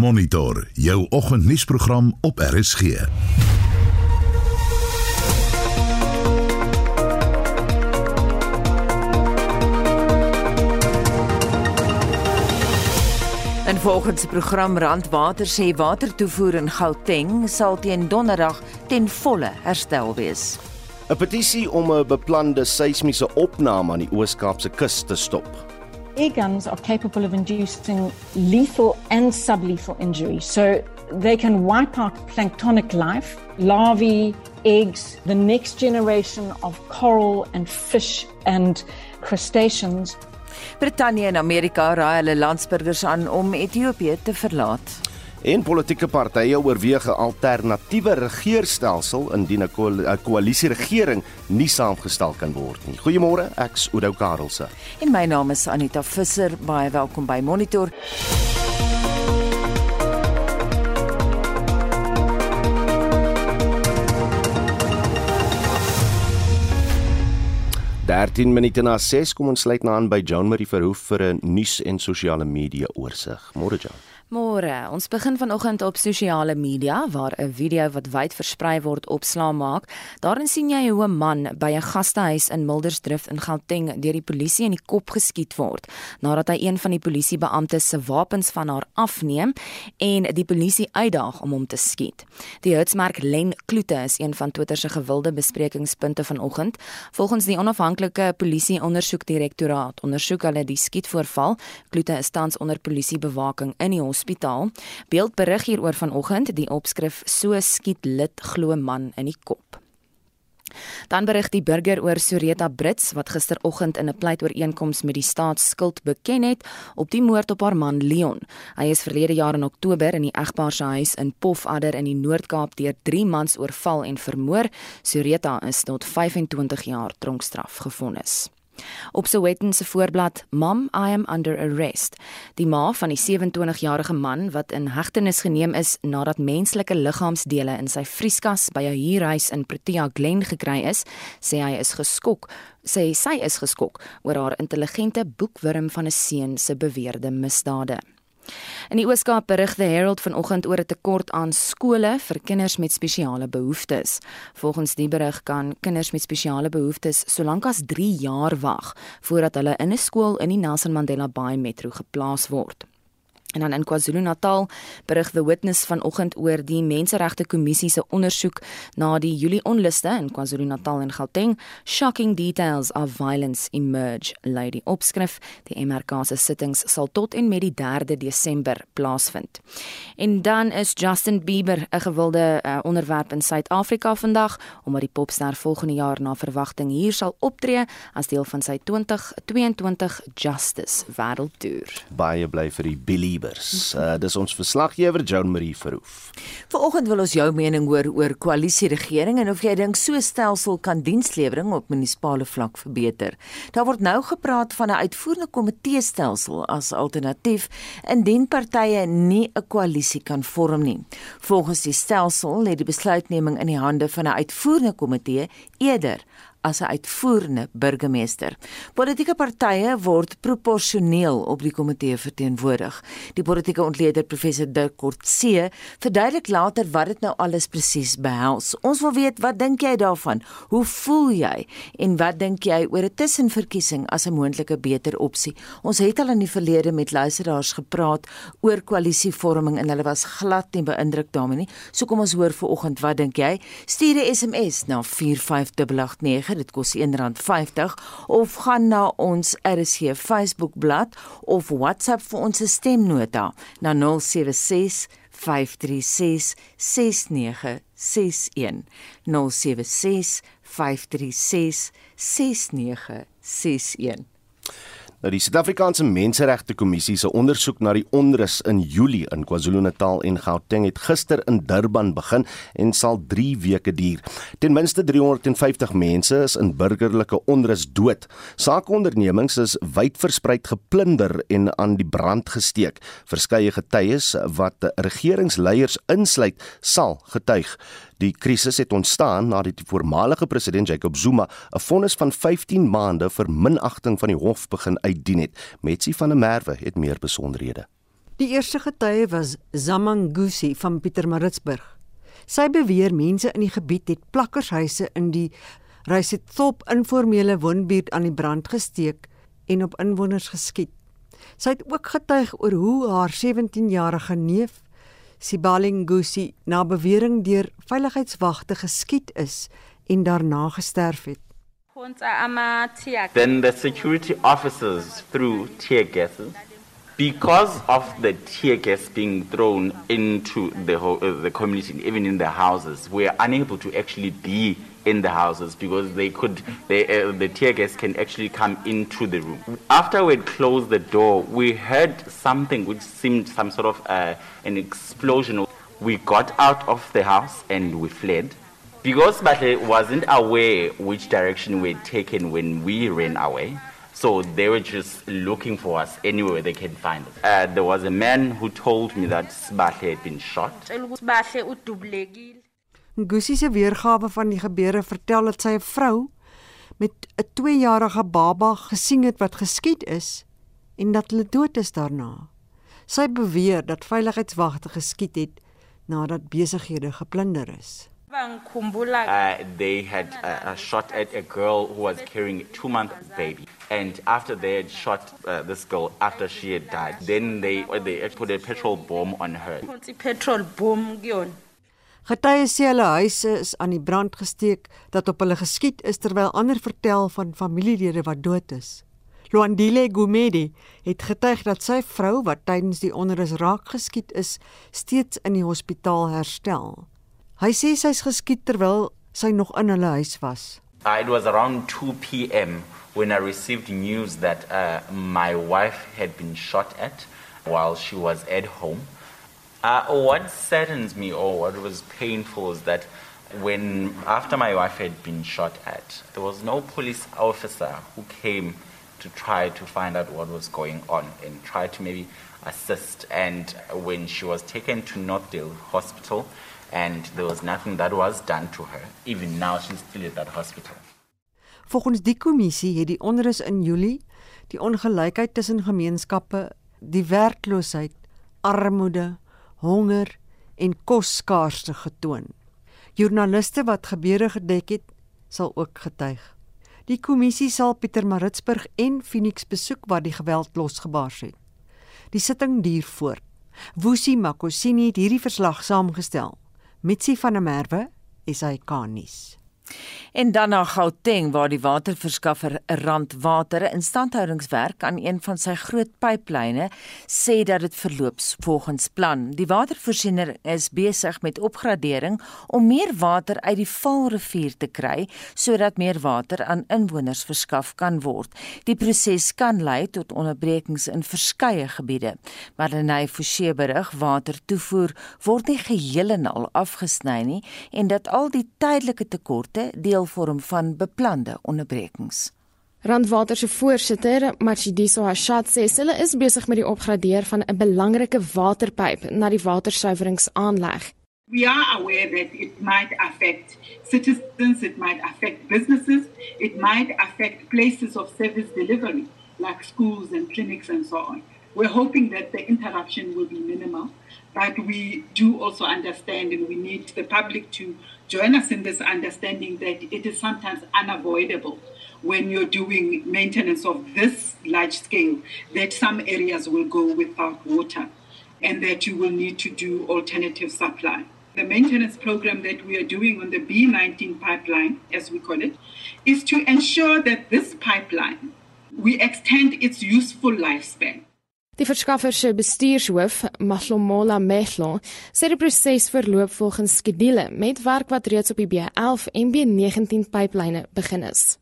Monitor jou oggendnuusprogram op RSG. En volgens die program Randwater sê watertoevoer in Gauteng sal teen Donderdag ten volle herstel wees. 'n Petisie om 'n beplande seismiese opname aan die Oos-Kaapse kus te stop. Air guns are capable of inducing lethal and sublethal injury. So they can wipe out planktonic life, larvae, eggs, the next generation of coral and fish and crustaceans Brittanje en Amerika raai hulle landsburgers aan om Ethiopië te verlaat. En politieke partye oorweeg 'n alternatiewe regeringsstelsel indien 'n koalisieregering nie saamgestel kan word nie. Goeiemôre, ek's Oudo Karelse. En my naam is Anita Visser. Baie welkom by Monitor. 13 minute na 6 kom ons sluit na aan by Joan Marie Verhoef vir 'n nuus en sosiale media oorsig. Môre Joan. Môre, ons begin vanoggend op sosiale media waar 'n video wat wyd versprei word opslaa maak. Daarin sien jy hoe 'n man by 'n gastehuis in Mildersdrift in Gauteng deur die polisie in die kop geskiet word nadat hy een van die polisiebeamptes se wapens van haar afneem en die polisie uitdaag om hom te skiet. Die hitsmerk Len Kloete is een van Twitter se gewilde besprekingspunte vanoggend. Volgens die onafhanklike polisie ondersoekdirektoraat ondersoek hulle die skietvoorval. Kloete is tans onder polisiebewaking in die hospitaal. Beeld berig hieroor vanoggend die opskrif so skiet lid glo man in die kop. Dan berig die burger oor Soreta Brits wat gisteroggend in 'n pleitooreenkoms met die staat skuld beken het op die moord op haar man Leon. Hy is verlede jaar in Oktober in die egpaar se huis in Pofadder in die Noord-Kaap deur 3 mans oorval en vermoor. Soreta is tot 25 jaar tronkstraf gefonnis. Op Sowetan se voorblad, "Mom, I am under arrest." Die ma van die 27-jarige man wat in hegtenis geneem is nadat menslike liggaamsdele in sy vrieskas by 'n huurhuis in Protea Glen gekry is, sê hy is geskok. Sê sy is geskok oor haar intelligente boekwurm van 'n seun se beweerde misdade. In die Ooskaap berig die Herald vanoggend oor 'n tekort aan skole vir kinders met spesiale behoeftes. Volgens die berig kan kinders met spesiale behoeftes solank as 3 jaar wag voordat hulle in 'n skool in die Nelson Mandela Bay Metro geplaas word. En dan in KwaZulu-Natal berig The Witness vanoggend oor die Menseregte Kommissie se ondersoek na die Julie onluste in KwaZulu-Natal en Gauteng. Shocking details of violence emerge. Lady opskrif: Die MRK se sittings sal tot en met die 3de Desember plaasvind. En dan is Justin Bieber 'n gewilde uh, onderwerp in Suid-Afrika vandag omdat die popster volgende jaar na verwagting hier sal optree as deel van sy 2022 Justice Wêreldtoer. Baie bly vir die Billy Liebers. Uh, dis ons verslaggewer Joan Marie Verhoef. Vanoggend wil ons jou mening hoor oor koalisieregering en of jy dink so stelsel kan dienslewering op munisipale vlak verbeter. Daar word nou gepraat van 'n uitvoerende komitee stelsel as alternatief indien partye nie 'n koalisie kan vorm nie. Volgens die stelsel lê die besluitneming in die hande van 'n uitvoerende komitee eerder as 'n uitvoerende burgemeester. Politieke partye word proporsioneel op die komitee verteenwoordig. Die politieke ontleder professor Dirk Kortse verduidelik later wat dit nou alles presies behels. Ons wil weet wat dink jy daarvan? Hoe voel jy en wat dink jy oor 'n tussenverkiesing as 'n moontlike beter opsie? Ons het al in die verlede met luisteraars gepraat oor koalisievorming en hulle was glad nie beïndruk daarmee nie. So kom ons hoor vanoggend wat dink jy? Stuur 'n SMS na 45889 9, dit kos R1.50 of gaan na ons RSG Facebook bladsy of WhatsApp vir ons stemnota na 076 536 6961 076 536 6961 Nou die Suid-Afrikaanse Menseregte Kommissie se ondersoek na die onrus in Julie in KwaZulu-Natal en Gauteng het gister in Durban begin en sal 3 weke duur. Ten minste 350 mense is in burgerlike onrus dood. Saakondernemings is wyd versprei geplunder en aan die brand gesteek. Verskeie getuies wat regeringsleiers insluit, sal getuig. Die krisis het ontstaan nadat die voormalige president Jacob Zuma 'n vonnis van 15 maande vir minagting van die hof begin uitdien het. Metsi van der Merwe het meer besonderhede. Die eerste getuie was Zamangusi van Pietermaritzburg. Sy beweer mense in die gebied het plakkershuise in die Reisethop informele woonbuurt aan die brand gesteek en op inwoners geskiet. Sy het ook getuig oor hoe haar 17-jarige neef Sibalingusi na bewering deur veiligheidswagte geskiet is en daarna gesterf het. Then the security officers threw tear gases because of the tear gas being thrown into the uh, the community, even in the houses, we are unable to actually be in the houses because they could they, uh, the tear gas can actually come into the room. After we closed the door, we heard something which seemed some sort of uh, an explosion. We got out of the house and we fled. Because Batle wasn't aware which direction we had taken when we ran away, So they were just looking for us anywhere they can find us. Uh, there was a man who told me that Sbahle had been shot. Ngusi se weergawe van die gebeure vertel dat sy 'n vrou met 'n 2-jarige baba gesien het wat geskiet is en dat hulle dood is daarna. Sy beweer dat veiligheidswagte geskiet het nadat besighede geplunder is. Uh, they had uh, shot at a girl who was carrying a two-month baby. And after they had shot uh, this girl after she had died, then they they put a petrol bomb on her. Petrol bomb Getuie sê hulle huise is aan die brand gesteek dat op hulle geskiet is terwyl ander vertel van familielede wat dood is. Luandile Gumedi het getuig dat sy vrou wat tydens die onrus raak geskiet is, steeds in die hospitaal herstel. Hy sê sy's geskiet terwyl sy nog in hulle huis was. It was around 2 p.m. when I received news that uh, my wife had been shot at while she was at home. Uh, what saddens me or what was painful is that when after my wife had been shot at, there was no police officer who came to try to find out what was going on and try to maybe assist. And when she was taken to Northdale Hospital, and there was nothing that was done to her, even now she's still at that hospital. Volgens die kommissie het die onrus in Julie die ongelykheid tussen gemeenskappe, die werkloosheid, armoede, honger en kosskaarste getoon. Joernaliste wat gebeure gedek het, sal ook getuig. Die kommissie sal Pietermaritzburg en Phoenix besoek waar die geweld losgebars het. Die sitting duur voort. Woesie Makosini het hierdie verslag saamgestel. Mitsi van der Merwe, SAK nuus. En dan na Gauteng waar die waterverskaffer Randwater instandhoudingswerk aan een van sy groot pyplyne sê dat dit verloop volgens plan. Die watervoorsiener is besig met opgradering om meer water uit die Vaalrivier te kry sodat meer water aan inwoners verskaf kan word. Die proses kan lei tot onderbrekings in verskeie gebiede. Marlenae Forsie berig watertoevoer word nie geheel en al afgesny nie en dat al die tydelike tekorte deel deel vorm van beplande onderbrekings. Randwater se voorsitter, Machidiso Hashat sê hulle is besig met die opgradeer van 'n belangrike waterpyp na die watersuiveringsaanleg. We are aware that it might affect citizens, it might affect businesses, it might affect places of service delivery like schools and clinics and so on. We're hoping that the interruption will be minimal, but we do also understand and we need the public to join us in this understanding that it is sometimes unavoidable when you're doing maintenance of this large scale that some areas will go without water and that you will need to do alternative supply. The maintenance program that we are doing on the B19 pipeline, as we call it, is to ensure that this pipeline, we extend its useful lifespan. Die verskaffer se bestuurshoof, Mahlomola Mehlo, sê die proses verloop volgens skedule met werk wat reeds op die B11 en B19 pyplyne begin is.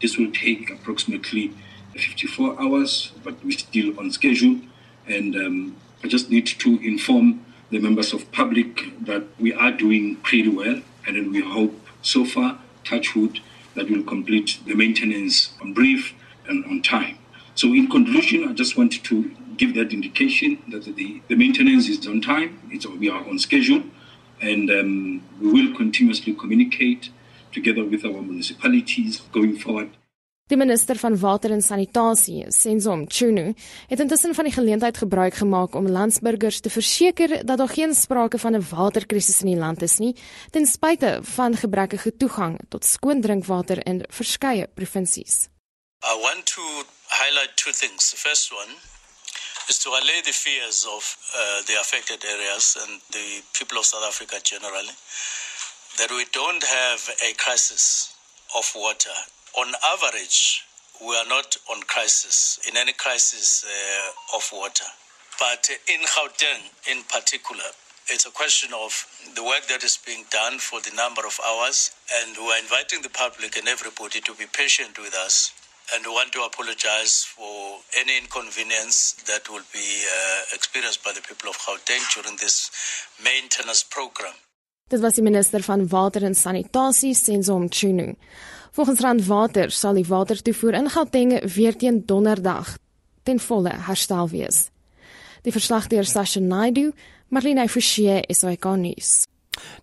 This will take approximately 54 hours, but we're still on schedule and um, I just need to inform the members of public that we are doing pretty well and then we hope so far touch wood that we'll complete the maintenance on brief and on time. So in conclusion, I just want to give that indication that the, the maintenance is on time, it's, we are on schedule, and um, we will continuously communicate together with our municipalities going forward. Die minister van water en sanitasie, Senzo Mchunu, het intussen van die geleentheid gebruik gemaak om landsburgers te verseker dat daar geen sprake van 'n waterkrisis in die land is nie, ten spyte van gebrekkige toegang tot skoon drinkwater in verskeie provinsies. I want to highlight two things. The first one is to allay the fears of uh, the affected areas and the people of South Africa generally that we don't have a crisis of water on average, we are not on crisis, in any crisis uh, of water. But in Gauteng, in particular, it's a question of the work that is being done for the number of hours, and we're inviting the public and everybody to be patient with us. And want to apologize for any inconvenience that will be uh, experienced by the people of Gauteng during this maintenance program. Dit was die minister van water en sanitasie, Senzo Mchunu. Volgens Randwater sal die watertoevoer in Gauteng weer teen Donderdag ten volle herstel wees. Die verslag deur Sasha Naidu, Marlene Forsie, SAK nuus.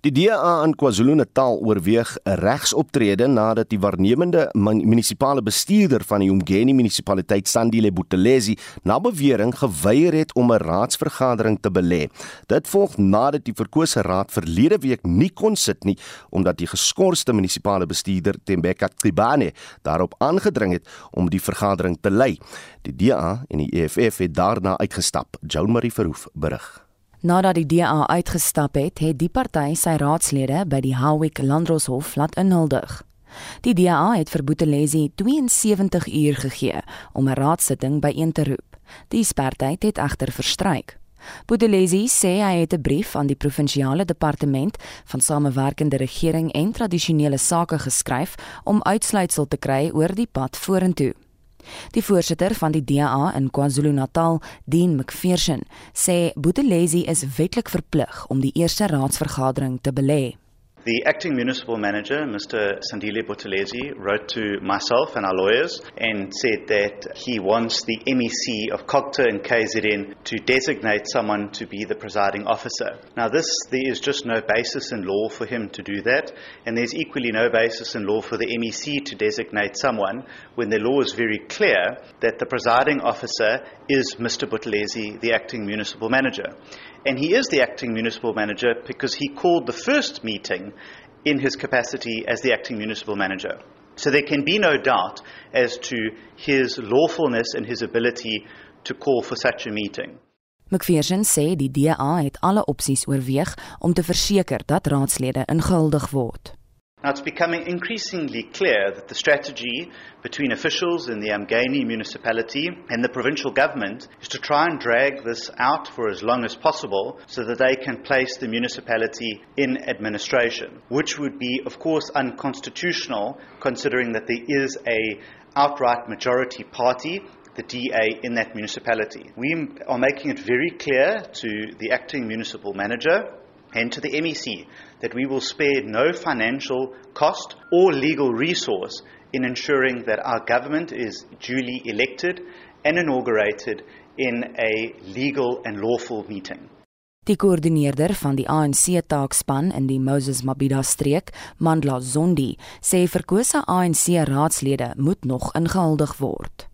Die DA in KwaZulu-Natal oorweeg 'n regsoptrede nadat die waarnemende munisipale bestuurder van die Umgeni munisipaliteit Sandile Buthelezi na bewering geweier het om 'n raadsvergadering te belê. Dit volg nadat die verkose raad verlede week nie kon sit nie omdat die geskorste munisipale bestuurder Tembeka Tribane daarop aangedring het om die vergadering te lei. Die DA en die EFF het daarna uitgestap. Joan Marie Verhoef berig. Nadat die DA uitgestap het, het die party sy raadslede by die Howick Landroshof laat inhuldig. Die DA het vir Boetelesi 72 uur gegee om 'n raadsitting byeen te roep. Die sperdatum het egter verstryk. Boetelesi sê hy het 'n brief aan die provinsiale departement van samewerkende regering en tradisionele sake geskryf om uitsluitsel te kry oor die pad vorentoe. Die voorsitter van die DA in KwaZulu-Natal, Dean McPherson, sê Boetelesi is wetlik verplig om die eerste raadsvergadering te belê. The acting municipal manager, Mr. Sandile Botelezi, wrote to myself and our lawyers and said that he wants the MEC of COGTA and KZN to designate someone to be the presiding officer. Now, this, there is just no basis in law for him to do that, and there's equally no basis in law for the MEC to designate someone when the law is very clear that the presiding officer is Mr. Botelezi, the acting municipal manager. And he is the acting municipal manager because he called the first meeting in his capacity as the acting municipal manager. So there can be no doubt as to his lawfulness and his ability to call for such a meeting. McPherson sê die DA het alle opsies oorweeg om te verseker dat raadslede ingehuldig word. Now, it's becoming increasingly clear that the strategy between officials in the Amgani municipality and the provincial government is to try and drag this out for as long as possible so that they can place the municipality in administration, which would be, of course, unconstitutional considering that there is a outright majority party the DA in that municipality. We are making it very clear to the acting municipal manager and to the MEC that we will spare no financial cost or legal resource in ensuring that our government is duly elected and inaugurated in a legal and lawful meeting. Die koördineerder van die ANC taakspan in die Moses Mabhida streek, Mandla Zondi, sê verkose ANC raadslede moet nog ingehuldig word.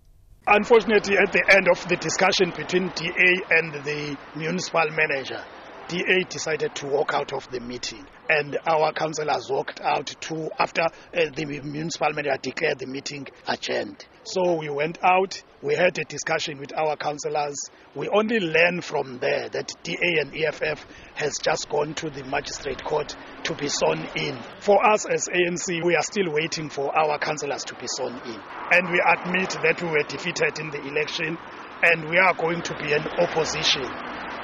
Unfortunately at the end of the discussion between DA and the municipal manager, DA decided to walk out of the meeting, and our councillors walked out too after uh, the municipal manager declared the meeting adjourned. So we went out, we had a discussion with our councillors. We only learned from there that DA and EFF has just gone to the magistrate court to be sworn in. For us as ANC, we are still waiting for our councillors to be sworn in. And we admit that we were defeated in the election and we are going to be an opposition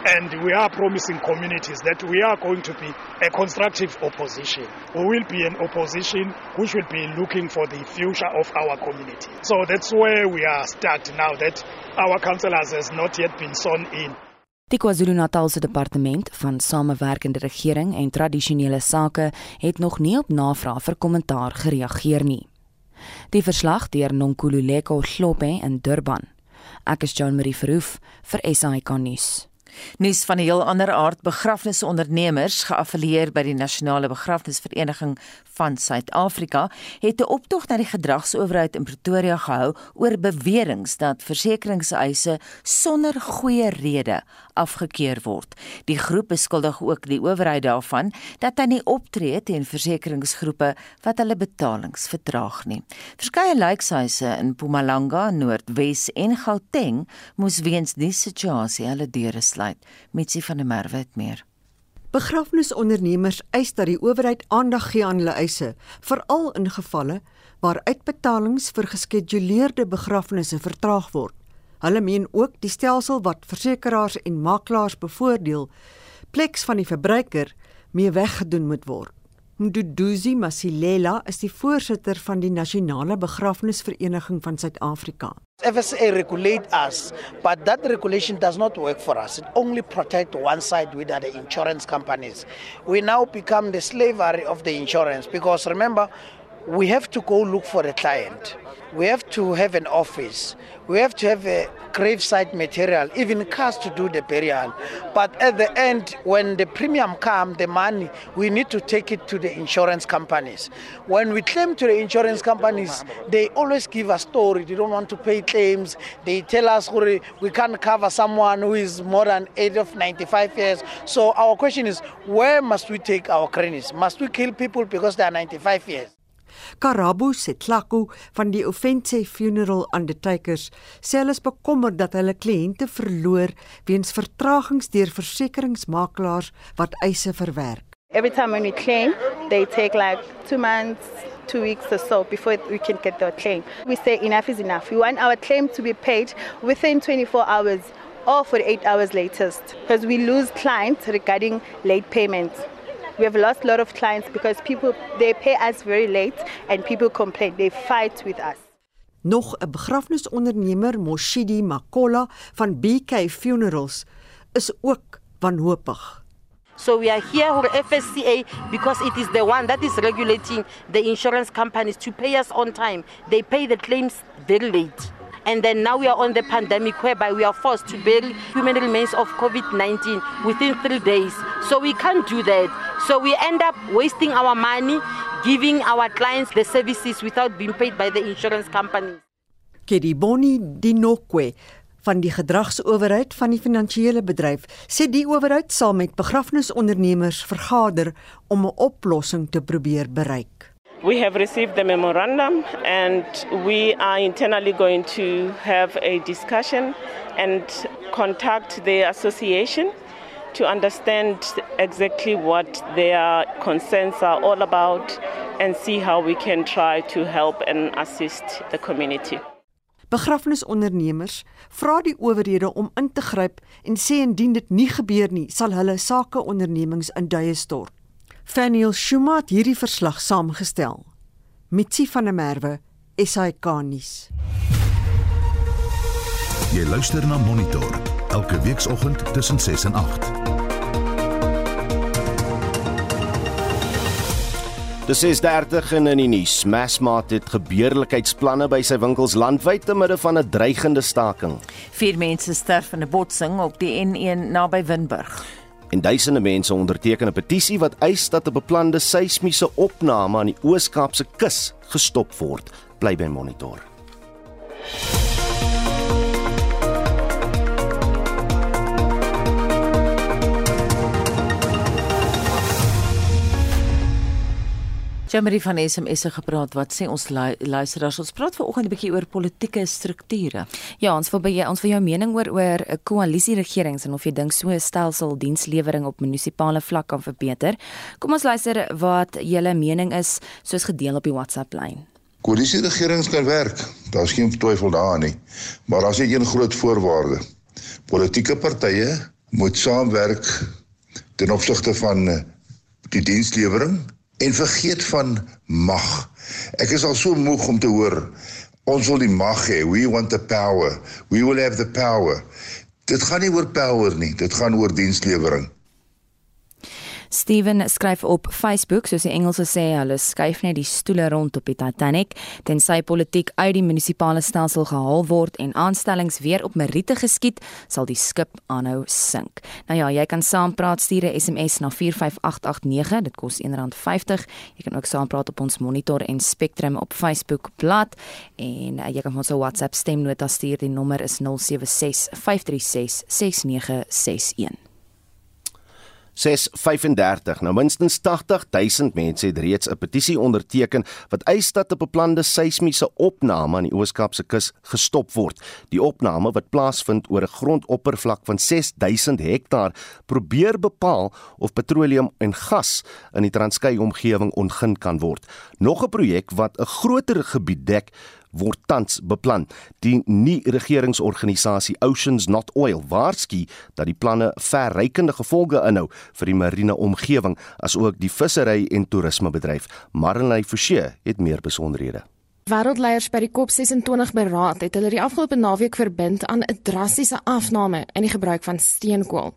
and we are promising communities that we are going to be a constructive opposition. We will be an opposition which will be looking for the future of our community. So that's where we are stuck now that our councillors has not yet been sworn in. Die KwaZulu-Natalse departement van samewerkende regering en tradisionele sake het nog nie op navraag vir kommentaar gereageer nie. Die verslag deur Nonkululeko Hlophe in Durban. Ek is Jean Marie Verhoef vir SAK nuus. Nuus van 'n heel ander aard: begrafnisondernemers geaffilieer by die Nasionale Begrafnisvereniging van Suid-Afrika het 'n optog na die gedragsowerheid in Pretoria gehou oor beweringe dat versekeringseise sonder goeie rede afgekeur word. Die groep beskuldig ook die owerheid daarvan dat hy nie optree teen versekeringsgroepe wat hulle betalings vertraag nie. Verskeie lijkhuise in Mpumalanga, Noordwes en Gauteng moes weens die situasie hulle deure sluit. Mitsi van der Merwe het meer. Begrafnisondernemers eis dat die owerheid aandag gee aan hulle eise, veral in gevalle waar uitbetalings vir geskeduleerde begrafnisse vertraag word. Hulle meen ook die stelsel wat versekerings en makelaars bevoordeel, pleks van die verbruiker mee weggedoen moet word. Nduduzi Masilela is die voorsitter van die Nasionale Begrafnisvereniging van Suid-Afrika. FSA regulate us, but that regulation does not work for us. It only protect one side with the insurance companies. We now become the slavery of the insurance because remember, we have to go look for a client. We have to have an office. We have to have a gravesite material, even cars to do the burial. But at the end, when the premium comes, the money, we need to take it to the insurance companies. When we claim to the insurance companies, they always give a story. They don't want to pay claims. They tell us we can't cover someone who is more than age of 95 years. So our question is, where must we take our cranes? Must we kill people because they are 95 years? Karabu Setlaku van die Offense Funeral Undertakers sê hulle is bekommerd dat hulle kliënte verloor weens vertragings deur versekeringsmakelaars wat eise verwerk. Every time when we claim, they take like 2 months two weeks or so before we can get the claim. We say enough is enough. We want our claim to be paid within 24 hours or 48 hours latest because we lose clients regarding late payments. We have lost a lot of clients because people they pay us very late and people complain. They fight with us. Nog 'n begrafnisondernemer, Moshidi Makola van BK Funerals, is ook wanhoopig. So we are here with FSCA because it is the one that is regulating the insurance companies to pay us on time. They pay the claims very late. And then now we are on the pandemic whereby we are forced to bury human remains of COVID 19 within three days. So we can't do that. So we end up wasting our money, giving our clients the services without being paid by the insurance companies. Kediboni Dinokwe van die gedragsowerheid van die finansiële bedryf sê die owerheid sal met begrafnisondernemers vergader om 'n oplossing te probeer bereik. We have received the memorandum and we are internally going to have a discussion and contact the association to understand exactly what their concerns are all about and see how we can try to help and assist the community. Begrafnisondernemers vra die owerhede om in te gryp en sê indien dit nie gebeur nie, sal hulle sakeondernemings in duie stort. Faniel Schumat hierdie verslag saamgestel. Mitsi van der Merwe, SAK nuus. Jy luister na Monitor elke weekoggend tussen 6 en 8. Dis is 30 in in die nuus. Massmart het gebeurlikheidsplanne by sy winkels landwyd te midde van 'n dreigende staking. Vier mense sterf in 'n botsing op die N1 naby Winburg. En duisende mense onderteken 'n petisie wat eis dat 'n beplande seismiese opname aan die Oos-Kaapse kus gestop word. Bly by Monitor. Jamie van SMS se gepraat wat sê ons luisteraars ons praat vanoggend 'n bietjie oor politieke strukture. Ja, ons wil by ons wil jou mening oor oor 'n koalisie regerings en of jy dink so 'n stelsel dienslewering op munisipale vlak kan verbeter. Kom ons luister wat julle mening is soos gedeel op die WhatsApp lyn. Koalisie regerings kan werk. Daar's geen twyfel daarin nie. Maar daar's net een groot voorwaarde. Politieke partye moet saamwerk ten opsigte van die dienslewering en vergeet van mag. Ek is al so moeg om te hoor ons wil die mag hê. We want the power. We will have the power. Dit gaan nie oor power nie, dit gaan oor dienslewering. Steven skryf op Facebook soos die Engelse sê, hulle skuif net die stoele rond op die Titanic tensy politiek uit die munisipale stelsel gehaal word en aanstellings weer op meriete geskied, sal die skip aanhou sink. Nou ja, jy kan saampraat stuur 'n SMS na 45889, dit kos R1.50. Jy kan ook saampraat op ons Monitor en Spectrum op Facebook bladsy en uh, jy kan ons WhatsApp stemnota stuur. Die nommer is 076 536 6961. 635. Nou minstens 80000 mense het reeds 'n petisie onderteken wat eis dat 'n beplande seismiese opname aan die Oos-Kaapse kus gestop word. Die opname wat plaasvind oor 'n grondoppervlak van 6000 hektaar probeer bepaal of petroleum en gas in die Transkei omgewing ontgin kan word. Nog 'n projek wat 'n groter gebied dek word tans beplan. Die nie-regeringsorganisasie Oceans Not Oil waarsku dat die planne verrykende gevolge inhou vir die marine omgewing asook die vissery en toerismebedryf. Marley Forsie het meer besonderhede. Wêreldleiers by die COP26 beraad het hulle die afgelope naweek verbind aan 'n drastiese afname in die gebruik van steenkool.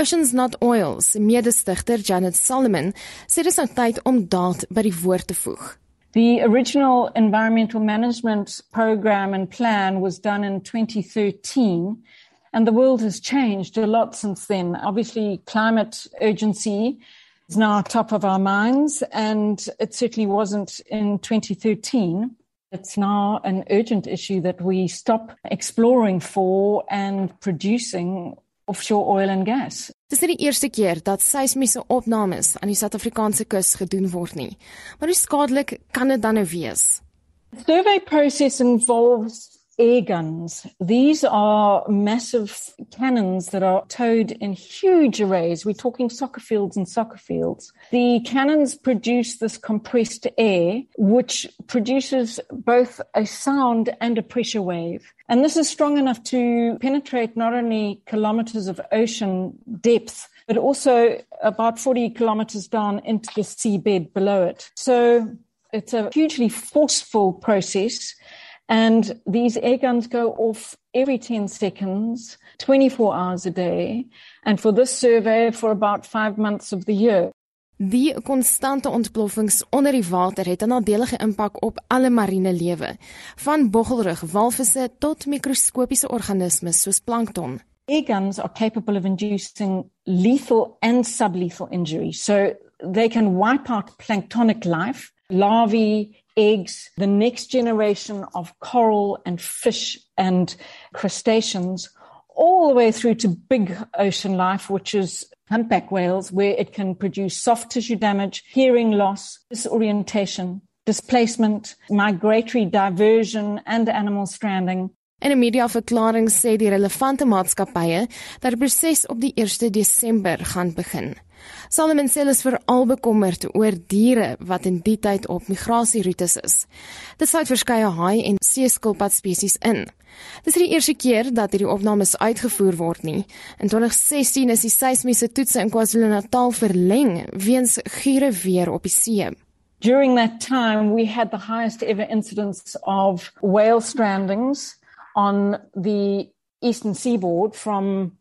Oceans Not Oil se mede-stigter Janet Solomon sê dit is nou tyd om daad by die woord te voeg. The original environmental management program and plan was done in 2013, and the world has changed a lot since then. Obviously, climate urgency is now top of our minds, and it certainly wasn't in 2013. It's now an urgent issue that we stop exploring for and producing offshore oil and gas. Dit is nie die eerste keer dat seismiese opnames aan die Suid-Afrikaanse kus gedoen word nie. Maar hoe skadelik kan dit dan nou wees? The survey process involves air guns. These are massive cannons that are towed in huge arrays. We're talking soccer fields and soccer fields. The cannons produce this compressed air, which produces both a sound and a pressure wave. And this is strong enough to penetrate not only kilometers of ocean depth, but also about 40 kilometers down into the seabed below it. So it's a hugely forceful process And these air guns go off every 10 seconds, 24 hours a day. And for this survey, for about five months of the year. Die konstante ontploffings onder die water het 'n nadelige impak op alle marine lewe, van boggelrug walvisse tot mikroskopiese organismes soos plankton. Air guns are capable of inducing lethal and sublethal injury. So they can wipe out planktonic life, larvae, eggs, the next generation of coral and fish and crustaceans, all the way through to big ocean life, which is humpback whales, where it can produce soft tissue damage, hearing loss, disorientation, displacement, migratory diversion, and animal stranding. In 'n mediaverklaring sê die relevante maatskappye dat die proses op die 1 Desember gaan begin. Solomon hulle is veral bekommerd oor diere wat in die tyd op migrasieroetes is. Dit sluit verskeie haai en seeskilpad spesies in. Dit is die eerste keer dat hierdie opnames uitgevoer word nie. In 2016 is die seismiese toetse in KwaZulu-Natal verleng weens gure weer op die see. During that time we had the highest ever incidence of whale strandings on the eastern seaboard from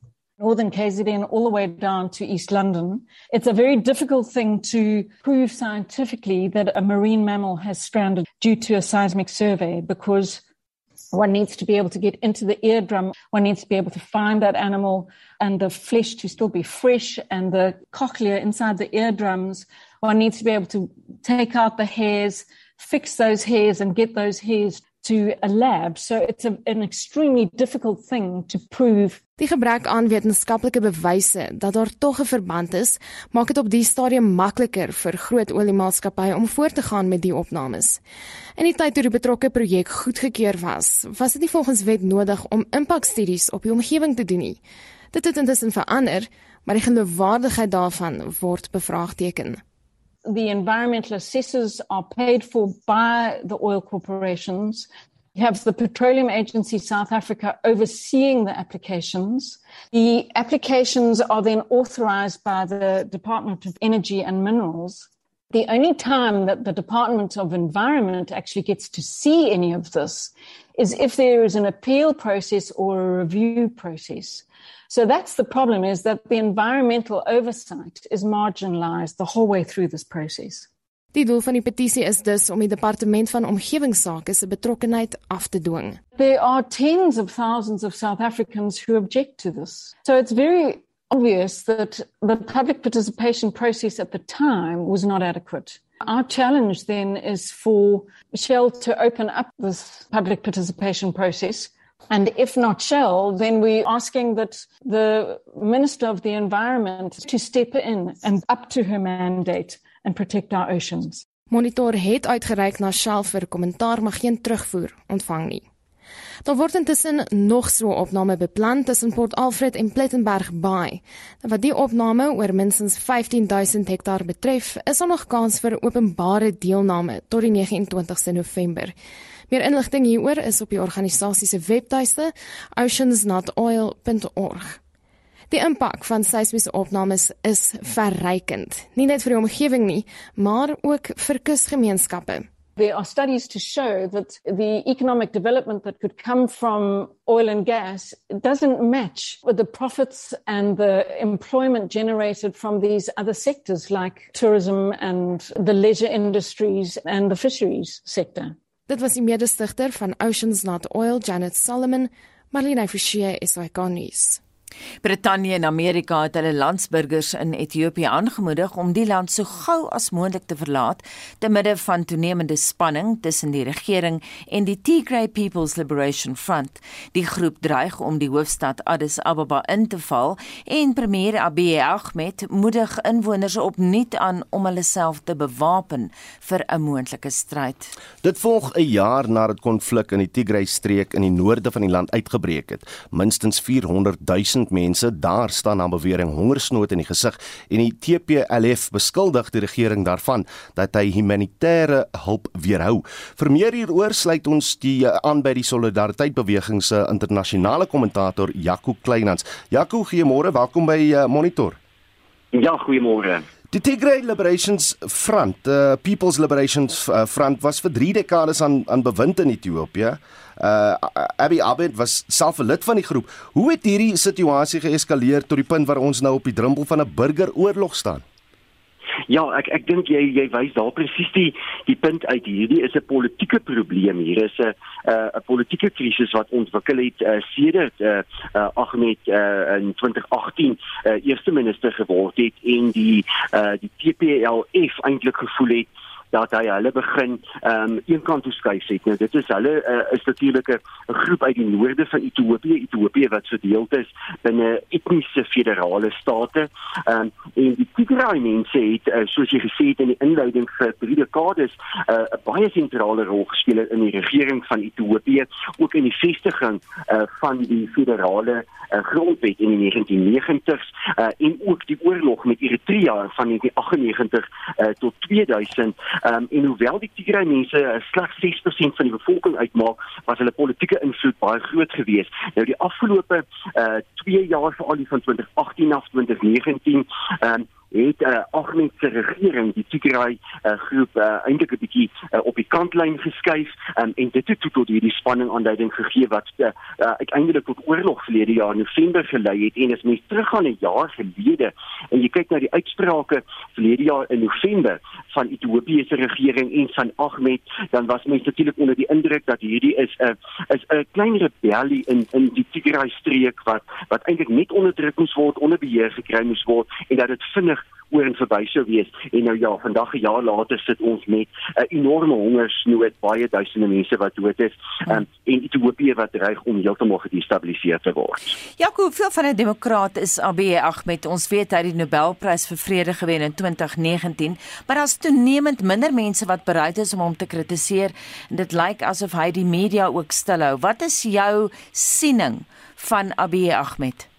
northern KZN all the way down to East London. It's a very difficult thing to prove scientifically that a marine mammal has stranded due to a seismic survey because one needs to be able to get into the eardrum. One needs to be able to find that animal and the flesh to still be fresh and the cochlea inside the eardrums. One needs to be able to take out the hairs, fix those hairs and get those hairs to a lab. So it's a, an extremely difficult thing to prove. Die gebrek aan wetenskaplike bewyse dat daar tog 'n verband is, maak dit op die stadium makliker vir groot oliemaatskappye om voort te gaan met die opnames. In die tyd toe die betrokke projek goedgekeur was, was dit nie volgens wet nodig om impakstudies op die omgewing te doen nie. Dit het intussen verander, maar die geloofwaardigheid daarvan word bevraagteken. The environmental assessors are paid for by the oil corporations. You have the Petroleum Agency South Africa overseeing the applications. The applications are then authorized by the Department of Energy and Minerals. The only time that the Department of Environment actually gets to see any of this is if there is an appeal process or a review process. So that's the problem is that the environmental oversight is marginalized the whole way through this process. Die doel van die petisie is dus om die departement van omgewingsake se betrokkenheid af te dwing. There are tens of thousands of South Africans who object to this. So it's very obvious that the public participation process at the time was not adequate. Our challenge then is for Shell to open up this public participation process. And if not Shell, then we're asking that the Minister of the Environment to step in and up to her mandate and protect our oceans. Monitor het uitgereik na Shell vir kommentaar maar geen terugvoer ontvang nie. Daar word intussen nog so 'n opname beplan tussen Port Alfred en Plettenberg Bay. Wat die opname oor minstens 15000 hektaar betref, is daar nog kans vir openbare deelname tot die 29ste November. Meer inligting hieroor is op die organisasie se webtuiste oceansnotoil.org. Die impak van seismiese opnames is verrykend, nie net vir die omgewing nie, maar ook vir kusgemeenskappe. There are studies to show that the economic development that could come from oil and gas doesn't match with the profits and the employment generated from these other sectors like tourism and the leisure industries and the fisheries sector. Dit was die mede-stigter van Oceans Not Oil, Janet Solomon, Marlene Forsie, SAK nuus. Brittanje en Amerika het hulle landsburgers in Ethiopië aangemoedig om die land so gou as moontlik te verlaat te midde van toenemende spanning tussen die regering en die Tigray People's Liberation Front. Die groep dreig om die hoofstad Addis Ababa in te val en premier Abiy Ahmed moedig inwoners opnuut aan om hulle self te bewapen vir 'n moontlike stryd. Dit volg 'n jaar nadat konflik in die Tigray streek in die noorde van die land uitgebreek het. Minstens 400 000 1000 mense daar staan na bewering hongersnood in die gesig en die TPLF beskuldig die regering daarvan dat hy humanitêre hulp weerhou. Vir meer hieroor sluit ons die eh, aan by die Solidariteit Beweging se internasionale kommentator Jaco Kleinans. Jaco, goeiemôre, welkom by uh, Monitor. Ja, goeiemôre. Die Tigray Liberations Front, uh, People's Liberations Front was vir 3 dekades aan aan bewind in Ethiopië uh Abby Abed was self 'n lid van die groep. Hoe het hierdie situasie geeskaleer tot die punt waar ons nou op die drempel van 'n burgeroorlog staan? Ja, ek ek dink jy jy wys daar presies die die punt uit hierdie is 'n politieke probleem. Hier is 'n 'n politieke krisis wat ontwikkel het uh, sedert uh, uh, Ahmed uh, in 2018 uh, eerste minister geword het en die uh, die TPLF eintlik gevoel het dat hy hulle begin ehm um, een kant toe skuif het. Nou dit is hulle uh, is natuurlik 'n groep uit die noorde van Ethiopië, Ethiopië wat verdeel is binne etniese federale state. Ehm um, en die Tigray mense het uh, soos jy gesê het in die inleiding vir drie dekades eh, 'n uh, baie sentrale rol gespeel in die regering van Ethiopië, ook in die vestiging uh, van die federale uh, grondwet in die 1990s uh, en ook die oorlog met Eritrea van 1998 uh, tot 2000 Um, en hoewel die Tigray mense uh, slegs 6% van die bevolking uitmaak, was hulle politieke invloed baie groot geweest. Nou die afgelope 2 uh, jaar veral van 2018 af 2019, um, het uh, Ahmed se regering die Tigray uh, groep uh, eintlik 'n bietjie uh, op die kantlyn geskuif um, en dit het tot, tot hierdie spanning aanduiding gegee wat uh, uh, uiteindelik tot oorlog verlede jaar November gelei het en as mens teruggaan 'n jaar gelede en jy kyk na die uitsprake verlede jaar in November van Ethiopië se regering en van Ahmed dan was mens natuurlik onder die indruk dat hierdie is 'n uh, is 'n klein rebellie in in die Tigray streek wat wat eintlik net onderdruk moes word onder beheer gekry moes word en dat dit vinnig oor en verby sou wees en nou ja vandag 'n jaar later sit ons met 'n uh, enorme hongersnood baie duisende mense wat dood is um, en Ethiopië wat dreig om heeltemal gedestabiliseer te word. Jaco, hoeveel van 'n demokraat is Abiy Ahmed? Ons weet hy het die Nobelprys vir vrede gewen in 2019, maar daar's toenemend minder mense wat bereid is om hom te kritiseer en dit lyk asof hy die media ook stilhou. Wat is jou siening van Abiy Ahmed?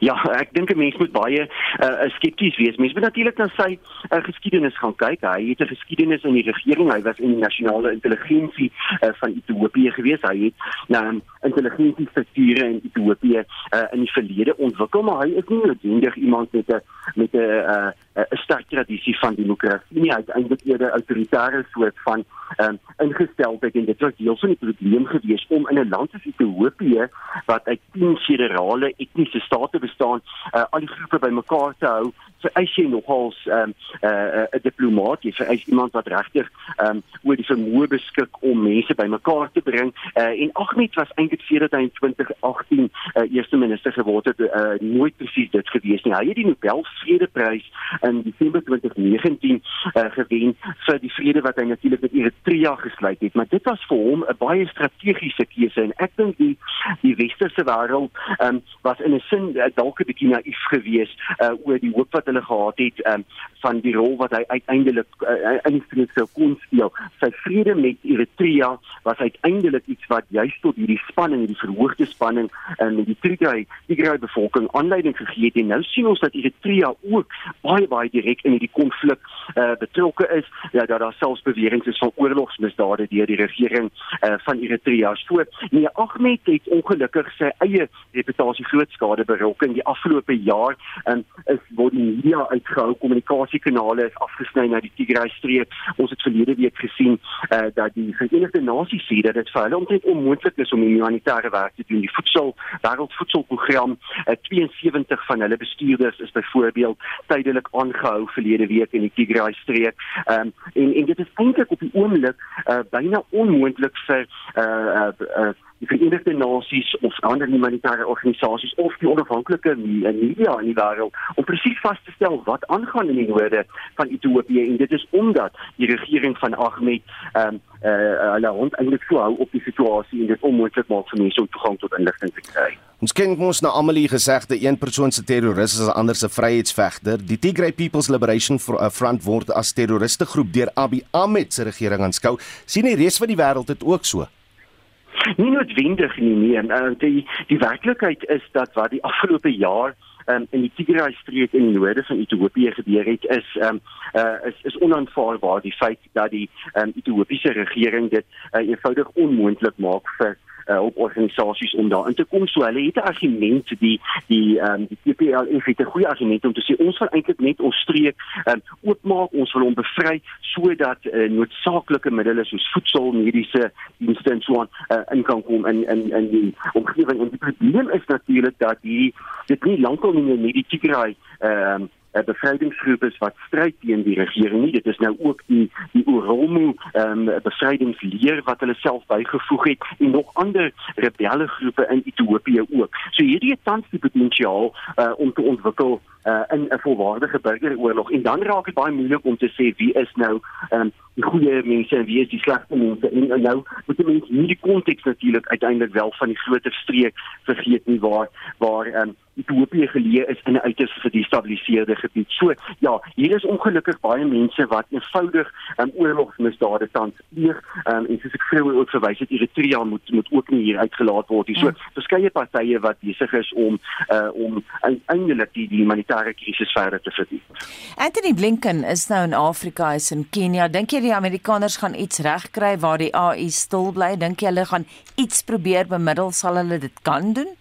Ja, ek dink 'n mens moet baie uh, skepties wees. Mens moet natuurlik na sy uh, geskiedenis gaan kyk. Hy het 'n geskiedenis in die regering. Hy was in die nasionale intelligensie uh, van Ethiopië gewees. Hy het na um, intelligensie strukture in Ethiopië uh, in die verlede ontwikkel, maar hy is nie noodwendig iemand met 'n met 'n uh, 'n sterk tradisie van demokrasie nie uiteindelik eerder autoritaire soort van um, ingesteldheid en dit was deel van die probleem gewees om in 'n land soos Ethiopië wat uit 10 federale etniese state bestaan uh, al die groepe bymekaar te hou vereis jy nogals 'n um, uh, uh, diplomaat. Jy vereis iemand wat regtig um, oor die vermoë beskik om mense bymekaar te bring. Uh, en Ahmed was eintlik sedert hy in 2018 uh, eerste minister geword het uh, nooit presies dit gewees nie. Hy het die Nobel Vredeprys in Desember 2019 uh, gewen vir die vrede wat hy natuurlik met Eritrea gesluit het maar dit was vir hom 'n baie strategiese keuse en ek dink die die westerse wêreld um, was in 'n sin uh, dalk 'n bietjie naïef geweest uh, oor die hoop wat hulle gehad het um, van die rol wat hy uiteindelik uh, in die vrede sou kon speel. Sy vrede met Eritrea was uiteindelik iets wat juist tot hierdie spanning, hierdie verhoogde spanning in um, die Tigray, Tigray bevolking aanleiding gegee het. En nou sien ons dat Eritrea ook baie baie direk in hierdie konflik uh, betrokke is. Ja, dat daar selfs beweringe is van oorlogsmisdade deur die regering uh, van Eritrea. So, nee, Ahmed het ongelukkig sy eie reputasie groot skade berokken die afgelope jaar en is word die media uitgehou kommunikasiekanale is afgesny na die Tigray streek ons het verlede week gesien uh, dat die Verenigde Nasies sê dat dit vir hulle omtrent onmoontlik is om humanitêre werk te doen die voedsel wêreldvoedselprogram uh, 72 van hulle bestuurders is byvoorbeeld tydelik aangehou verlede week in die Tigray streek. Um, en en dit is eintlik op die oomblik uh, byna onmoontlik vir uh, uh, uh, die Verenigde Nasies of ander humanitêre organisasies of die onafhanklike media in die wêreld om presies vas te stel wat aangaan in die noorde van Ethiopië. En dit is omdat die regering van Ahmed ehm um, eh uh, hulle hond eintlik so hou op die situasie en dit onmoontlik maak vir mense om toegang tot inligting te kry. Ons ken mos nou almal hier gesegde een persoon se terroris is 'n ander se vryheidsvegter. Die Tigray People's Liberation eh, Front word as terroriste groep deur Abiy Ahmed se regering aanskou. sien die res van die wêreld dit ook so? nie noodwendig nie nee en uh, die die werklikheid is dat wat die afgelope jaar um, in die Tigray streek in die noorde van Ethiopië gebeur het is um, uh, is is onaanvaarbaar die feit dat die um, Ethiopiese regering dit uh, eenvoudig onmoontlik maak vir uh, op organisasies om daarin te kom. So hulle het 'n argument die die ehm um, die TPLF het 'n goeie argument om te sê ons wil eintlik net ons streek um, oopmaak, ons wil hom bevry sodat uh, noodsaaklike middele soos voedsel, mediese dienste en so aan uh, in kan kom in in in die omgewing. En die probleem is natuurlik dat die dit nie lankal nie meer die Tigray ehm um, 'n bevrydingsgroep is wat stryd teen die regering nie. Dit is nou ook die die Oromo ehm um, bevrydingsleer wat hulle self bygevoeg het en nog ander rebelle groepe in Ethiopië ook. So hierdie het tans die potensiaal uh, om te ontwikkel uh, in 'n volwaardige burgeroorlog en dan raak dit baie moeilik om te sê wie is nou um, die goeie mense en wie is die slegte mense en, en nou moet mense nie die konteks natuurlik uiteindelik wel van die groter streek vergeet nie waar waar um, Ethiopië geleë is in 'n uiters gedestabiliseerde gebied. So ja, hier is ongelukkig baie mense wat eenvoudig um, oorlogsmisdade tans pleeg um, en soos ek vroeër ook verwys het, Eritrea moet moet ook nie hier uitgelaat word nie. So mm. verskeie partye wat besig is om uh, om eintlik die, die humanitêre krisis verder te verdiep. Anthony Blinken is nou in Afrika, hy's in Kenia. Dink jy die Amerikaners gaan iets regkry waar die AU stil bly? Dink jy hulle gaan iets probeer bemiddel? Sal hulle dit kan doen?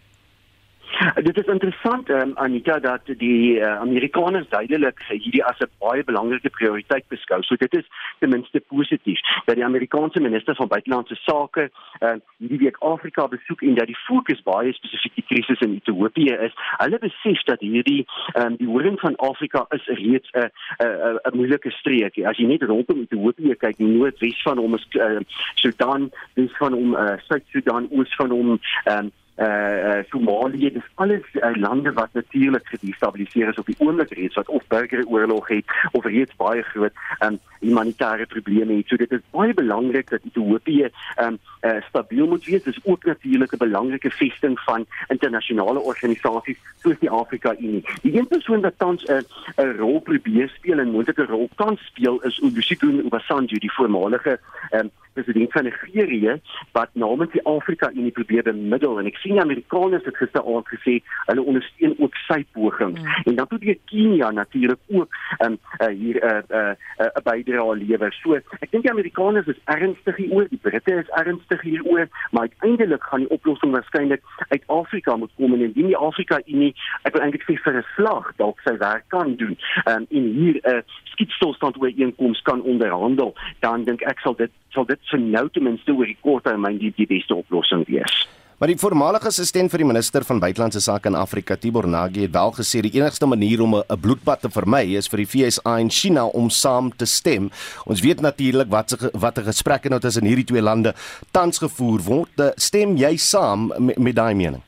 Dit is interessant um, Anita dat die uh, Amerikaners duidelik hierdie as 'n baie belangrike prioriteit beskou. So dit is ten minste positief dat die Amerikaanse minister van buitelandse sake uh, hierdie week Afrika besoek en dat die fokus baie spesifiek die krisis in Ethiopië is. Hulle besef dat hierdie um, die horing van Afrika is reeds 'n 'n 'n moeilike streek. As jy net rondom Ethiopië kyk, noordwes van hom is uh, Sudan, dis van hom uh, Suid-Sudan, oos van hom um, uh Somalië dis alles uh, lande wat natuurlik gedestabiliseer is op die oomblik reeds wat of burgeroorlog het of reeds baie groot um humanitêre probleme het. So dit is baie belangrik dat Ethiopië um uh, stabiel moet wees. Dit is ook natuurlik 'n belangrike vesting van internasionale organisasies soos die Afrika Unie. Die een persoon wat tans 'n 'n rol probeer speel en moontlike rol kan speel is Olusegun Obasanjo, die voormalige um president van Nigerië wat namens die Afrika Unie probeer bemiddel en ek sien die Amerikaners het gister al gesê hulle ondersteun ook sy poging. Mm. En dan probeer Kenia natuurlik ook um, uh, hier 'n uh, 'n uh, 'n uh, bydrae lewer. So ek dink die Amerikaners is ernstig hieroor, die Britte is ernstig hieroor, maar uiteindelik gaan die oplossing waarskynlik uit Afrika moet kom en indien die Afrika Unie ek wil eintlik sê vir 'n slag dalk sy werk kan doen um, en hier 'n uh, skietstilstand ooreenkoms kan onderhandel, dan dink ek sal dit sal dit vir nou ten minste oor die kort termyn die, die beste oplossing wees. Maar die voormalige assistent vir die minister van buitelandse sake in Afrika, Tibor Nagi, het wel gesê die enigste manier om 'n bloedbad te vermy is vir die FSA en China om saam te stem. Ons weet natuurlik wat se watter gesprekke nou tussen hierdie twee lande tans gevoer word. Stem jy saam met, met daai mening?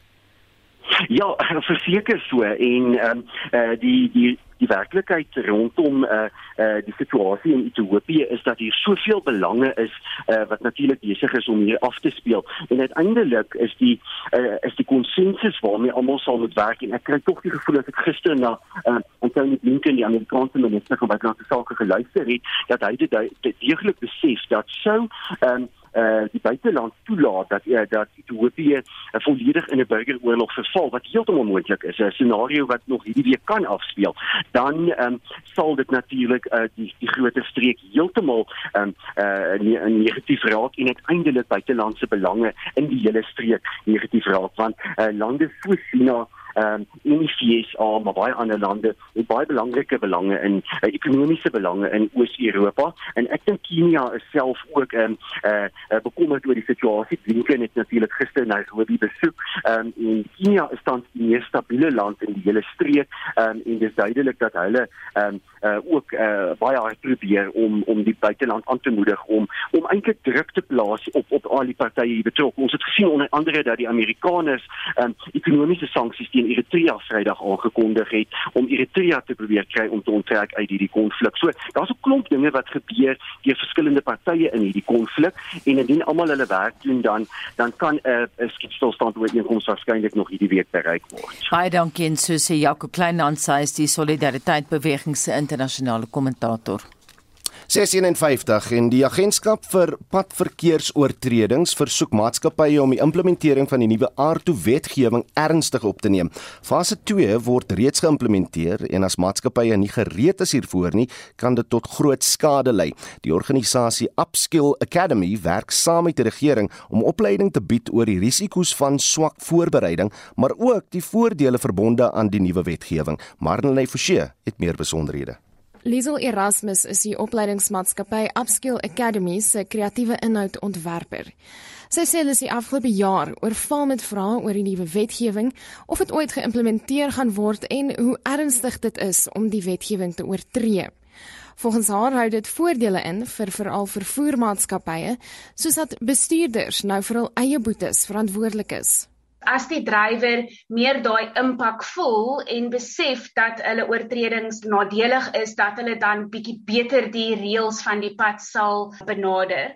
Ja, verseker so en ehm um, uh, die die die werklikheid rondom uh uh die situasie in Ethiopië is dat hier soveel belange is uh wat natuurlik besig is om hier af te speel. En uiteindelik is die uh is die konsensus waarmee almal sal moet werk en ek kry tog die gevoel dat ek gister na uh Anthony Blinken die Amerikaanse minister van buitelandse sake geluister het dat hy dit deeglik besef dat sou um uh die buiteland toelaat dat uh, dat Ethiopië uh, volledig in 'n burgeroorlog verval wat heeltemal moontlik is 'n scenario wat nog hierdie week kan afspeel. Dan um, sal dit natuurlik uh, die die groter streek heeltemal um, uh, negatief raak en uiteindelik buitelandse belange in die hele streek negatief raak want uh, lande soos China ehm um, FSA maar baie ander lande het baie belangrike belange in uh, ekonomiese belange in Oos-Europa en ek dink Kenia is self ook ehm um, eh uh, bekommerd oor die situasie. Blinken het natuurlik gister na Nairobi besoek. Ehm um, en Kenia is tans die mees stabiele land in die hele streek ehm um, en dis duidelik dat hulle ehm um, uh, ook uh, baie hard probeer om om die buiteland aan te moedig om om eintlik druk te plaas op op al die partye betrokke. Ons het gesien onder andere dat die Amerikaners um, ekonomiese sanksies teen Eritrea Vrydag aangekondig het om Eritrea te probeer kry om te onttrek uit hierdie konflik. So, daar's 'n klomp dinge wat gebeur deur verskillende partye in hierdie konflik en indien almal hulle werk doen dan dan kan uh, 'n skietstilstand ooreenkoms waarskynlik nog hierdie week bereik word. Baie dankie en so sê Jaco Kleinhans, hy is die Solidariteit Beweging se internasionale kommentator. 651 en die agentskap vir padverkeersoortredings versoek maatskappye om die implementering van die nuwe aardtoe wetgewing ernstig op te neem. Fase 2 word reeds geïmplementeer en as maatskappye nie gereed is hiervoor nie, kan dit tot groot skade lei. Die organisasie Upskill Academy werk saam met die regering om opleiding te bied oor die risiko's van swak voorbereiding, maar ook die voordele verbonde aan die nuwe wetgewing. Marlene Forsie het meer besonderhede. Liesel Erasmus is die opleidingsmaatskappy Upskill Academy se kreatiewe inhoudontwerper. Sy sê hulle is die afgelope jaar oorval met vrae oor die nuwe wetgewing, of dit ooit geïmplementeer gaan word en hoe ernstig dit is om die wetgewing te oortree. Volgens haar hou dit voordele in vir veral vervoermaatskappye, soos dat bestuurders nou vir hul eie boetes verantwoordelik is as die drywer meer daai impak voel en besef dat hulle oortredings nadelig is dat hulle dan bietjie beter die reëls van die pad sal benader.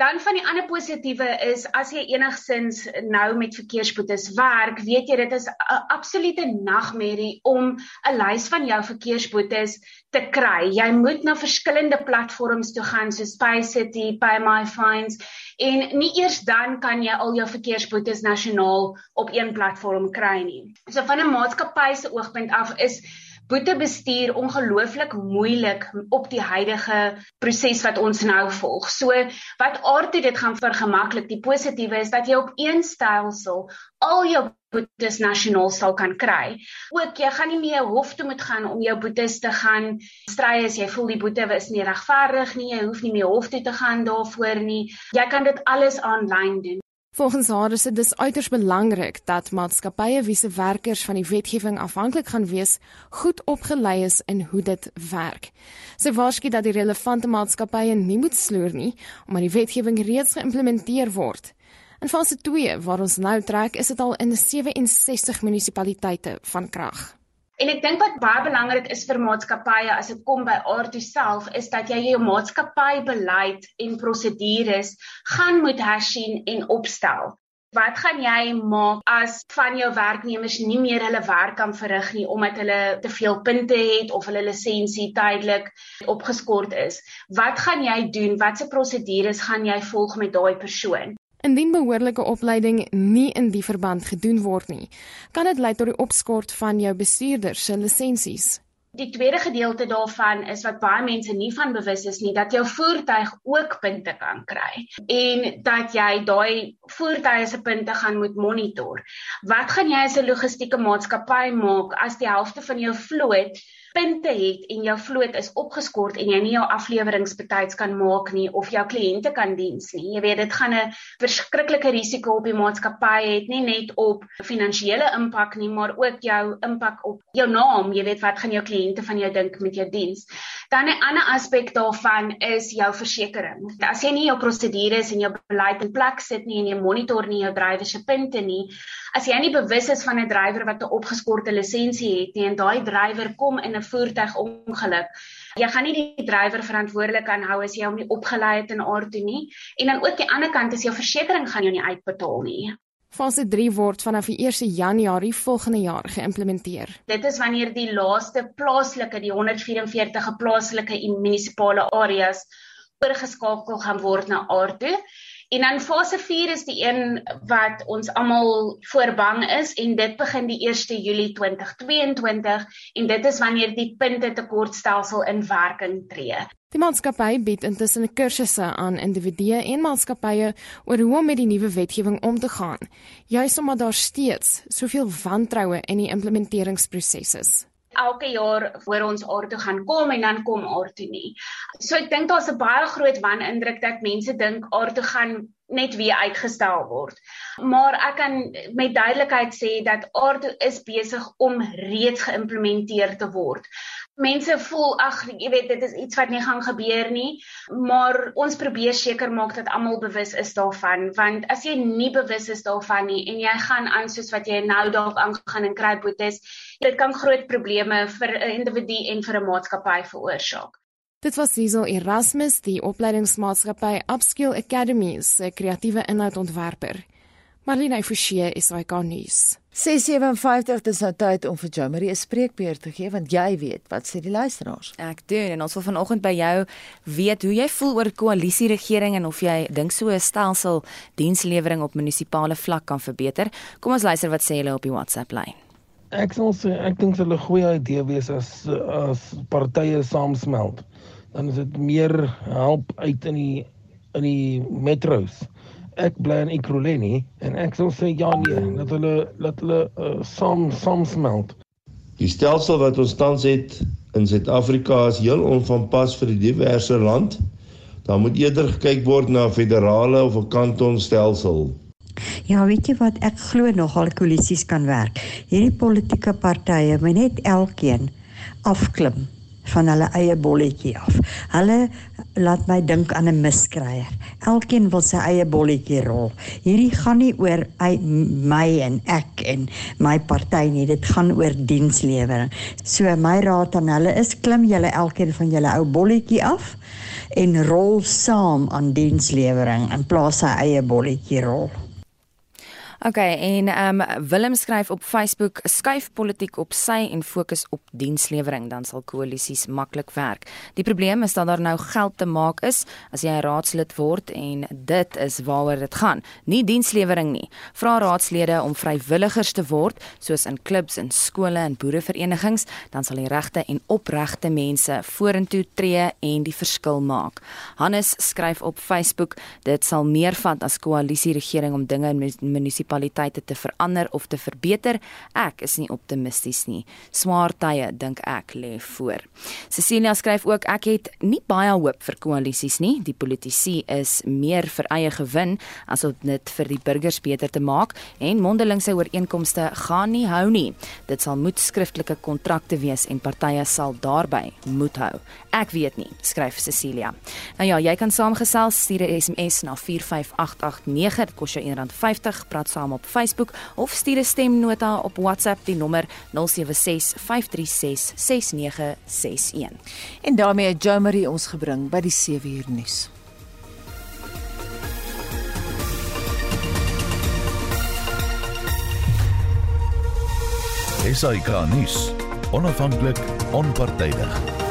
Dan van die ander positiewe is as jy enigsins nou met verkeersboetes werk, weet jy dit is 'n absolute nagmerrie om 'n lys van jou verkeersboetes te kry. Jy moet na verskillende platforms toe gaan soos PayCity, PayMyFines en nie eers dan kan jy al jou verkeersboetes nasionaal op een platform kry nie. So van 'n maatskappy se oogpunt af is boetebestuur ongelooflik moeilik op die huidige proses wat ons nou volg. So wat aardie dit gaan vergemaklik. Die positiewe is dat jy op een stelsel al jou boetes nasionaal sal kan kry. Ook jy gaan nie meer hof toe moet gaan om jou boetes te gaan stry as jy voel die boete is nie regverdig nie. Jy hoef nie meer hof toe te gaan daarvoor nie. Jy kan dit alles aanlyn doen. Volgens haar is dit dus uiters belangrik dat maatskappye wie se werkers van die wetgewing afhanklik gaan wees, goed opgelei is in hoe dit werk. Sy waarsku dat die relevante maatskappye nie moet sloer nie, omdat die wetgewing reeds geïmplementeer word. In fase 2 waar ons nou trek, is dit al in 67 munisipaliteite van krag. En ek dink wat baie belangrik is vir maatskappye as dit kom by aardie self is dat jy jou maatskappybeleid en prosedures gaan moet hersien en opstel. Wat gaan jy maak as van jou werknemers nie meer hulle werk kan verrig nie omdat hulle te veel punte het of hulle lisensie tydelik opgeskort is? Wat gaan jy doen? Watse prosedures gaan jy volg met daai persoon? Indien behoorlike opleiding nie in die verband gedoen word nie, kan dit lei tot die opskort van jou bestuurder se lisensies. Die tweede gedeelte daarvan is wat baie mense nie van bewus is nie dat jou voertuig ook punte kan kry en dat jy daai voertuie se punte gaan moet monitor. Wat gaan jy as 'n logistieke maatskappy maak as die helfte van jou vloot punte het en jou vloot is opgeskort en jy nie jou afleweringsbetyds kan maak nie of jou kliënte kan diens nie. Jy weet dit gaan 'n verskriklike risiko op die maatskappy het nie net op finansiële impak nie, maar ook jou impak op jou naam. Jy weet wat gaan jou kliënte van jou dink met jou diens. Dan 'n ander aspek daarvan is jou versekerings. As jy nie jou prosedures en jou beleid in plek sit nie en jy monitor nie jou drywer se punte nie, as jy nie bewus is van 'n drywer wat 'n opgeskorte lisensie het nie en daai drywer kom in 'n voertuigongeluk, jy gaan nie die drywer verantwoordelik aanhou as jy hom nie opgelei het in aard toe nie. En dan ook die ander kant is jou versekerings gaan jou nie uitbetaal nie. Fase 3 word vanaf die 1 Januarie volgende jaar geïmplementeer. Dit is wanneer die laaste plaaslike, die 144 plaaslike munisipale areas oorgeskakel gaan word na aard toe. En dan fase 4 is die een wat ons almal voorbang is en dit begin die 1 Julie 2022 en dit is wanneer die punte tekortstelsel in werking tree. Die maatskappy bied intussen kursusse aan individue en maatskappye oor hoe om met die nuwe wetgewing om te gaan, juis omdat daar steeds soveel wantroue in die implementeringsproses is elke jaar voor ons aard toe gaan kom en dan kom aard toe nie. So ek dink daar's 'n baie groot wanindruk dat mense dink aard toe gaan net weer uitgestel word. Maar ek kan met duidelikheid sê dat aard toe is besig om reeds geïmplementeer te word mense voel ag jy weet dit is iets wat nie gaan gebeur nie maar ons probeer seker maak dat almal bewus is daarvan want as jy nie bewus is daarvan nie en jy gaan aan soos wat jy nou dalk aangaan en kry boetes dit kan groot probleme vir 'n individu en vir 'n maatskappy veroorsaak Dit was Cecil Erasmus, die opleidingsmaatskappy Upskill Academy se kreatiewe inhoudontwerper. Marlene Forsie is hy kan nuus. 657 dis nou tyd om vir Jomarie 'n spreekbeurt te gee want jy weet wat sê die luisteraars. Ek doen en ons wil vanoggend by jou weet hoe jy voel oor koalisieregering en of jy dink so 'n stelsel dienslewering op munisipale vlak kan verbeter. Kom ons luister wat sê hulle op die WhatsApp lyn. Ek sal sê ek dink dit 'n goeie idee wees as as partye saamsmelt. Dan is dit meer help uit in die in die metros ek bly in Ekurhuleni en ek sou sê ja nee dat hulle dat hulle uh, saam saam smelt. Die stelsel wat ons tans het in Suid-Afrika is heel onvanpas vir die diverse land. Daar moet eerder gekyk word na 'n federale of 'n kantonstelsel. Ja, weet jy wat ek glo nogal koalisies kan werk. Hierdie politieke partye moet net elkeen afklim van hulle eie bolletjie af. Hulle laat my dink aan 'n miskryer. Elkeen wil sy eie bolletjie rol. Hierdie gaan nie oor my en ek en my party nie. Dit gaan oor dienslewering. So my raad aan hulle is klim julle elkeen van julle ou bolletjie af en rol saam aan dienslewering in plaas sy eie bolletjie rol. Okay, en um, Willem skryf op Facebook: "Skuif politiek op sy en fokus op dienslewering, dan sal koalisies maklik werk. Die probleem is dat daar nou geld te maak is as jy 'n raadslid word en dit is waaroor dit gaan. Nie dienslewering nie. Vra raadslede om vrywilligers te word, soos in klubs en skole en boereverenigings, dan sal die regte en opregte mense vorentoe tree en die verskil maak." Hannes skryf op Facebook: "Dit sal meer vat as koalisie regering om dinge in munisipaliteite munisipaliteite te verander of te verbeter. Ek is nie optimisties nie. Swaar tye dink ek lê voor. Cecilia skryf ook ek het nie baie hoop vir koalisies nie. Die politici is meer vir eie gewin as om dit vir die burgers beter te maak en mondelingse ooreenkomste gaan nie hou nie. Dit sal moet skriftelike kontrakte wees en partye sal daarby moet hou. Ek weet nie, skryf Cecilia. Nou ja, jy kan saamgesels stuur 'n SMS na 45889. Dit kos jou R1.50. Praat saam op Facebook of stuur 'n stemnota op WhatsApp die nommer 0765366961. En daarmee het Jo Marie ons gebring by die 7 uur nuus. SAK nuus. Onafhanklik, onpartydig.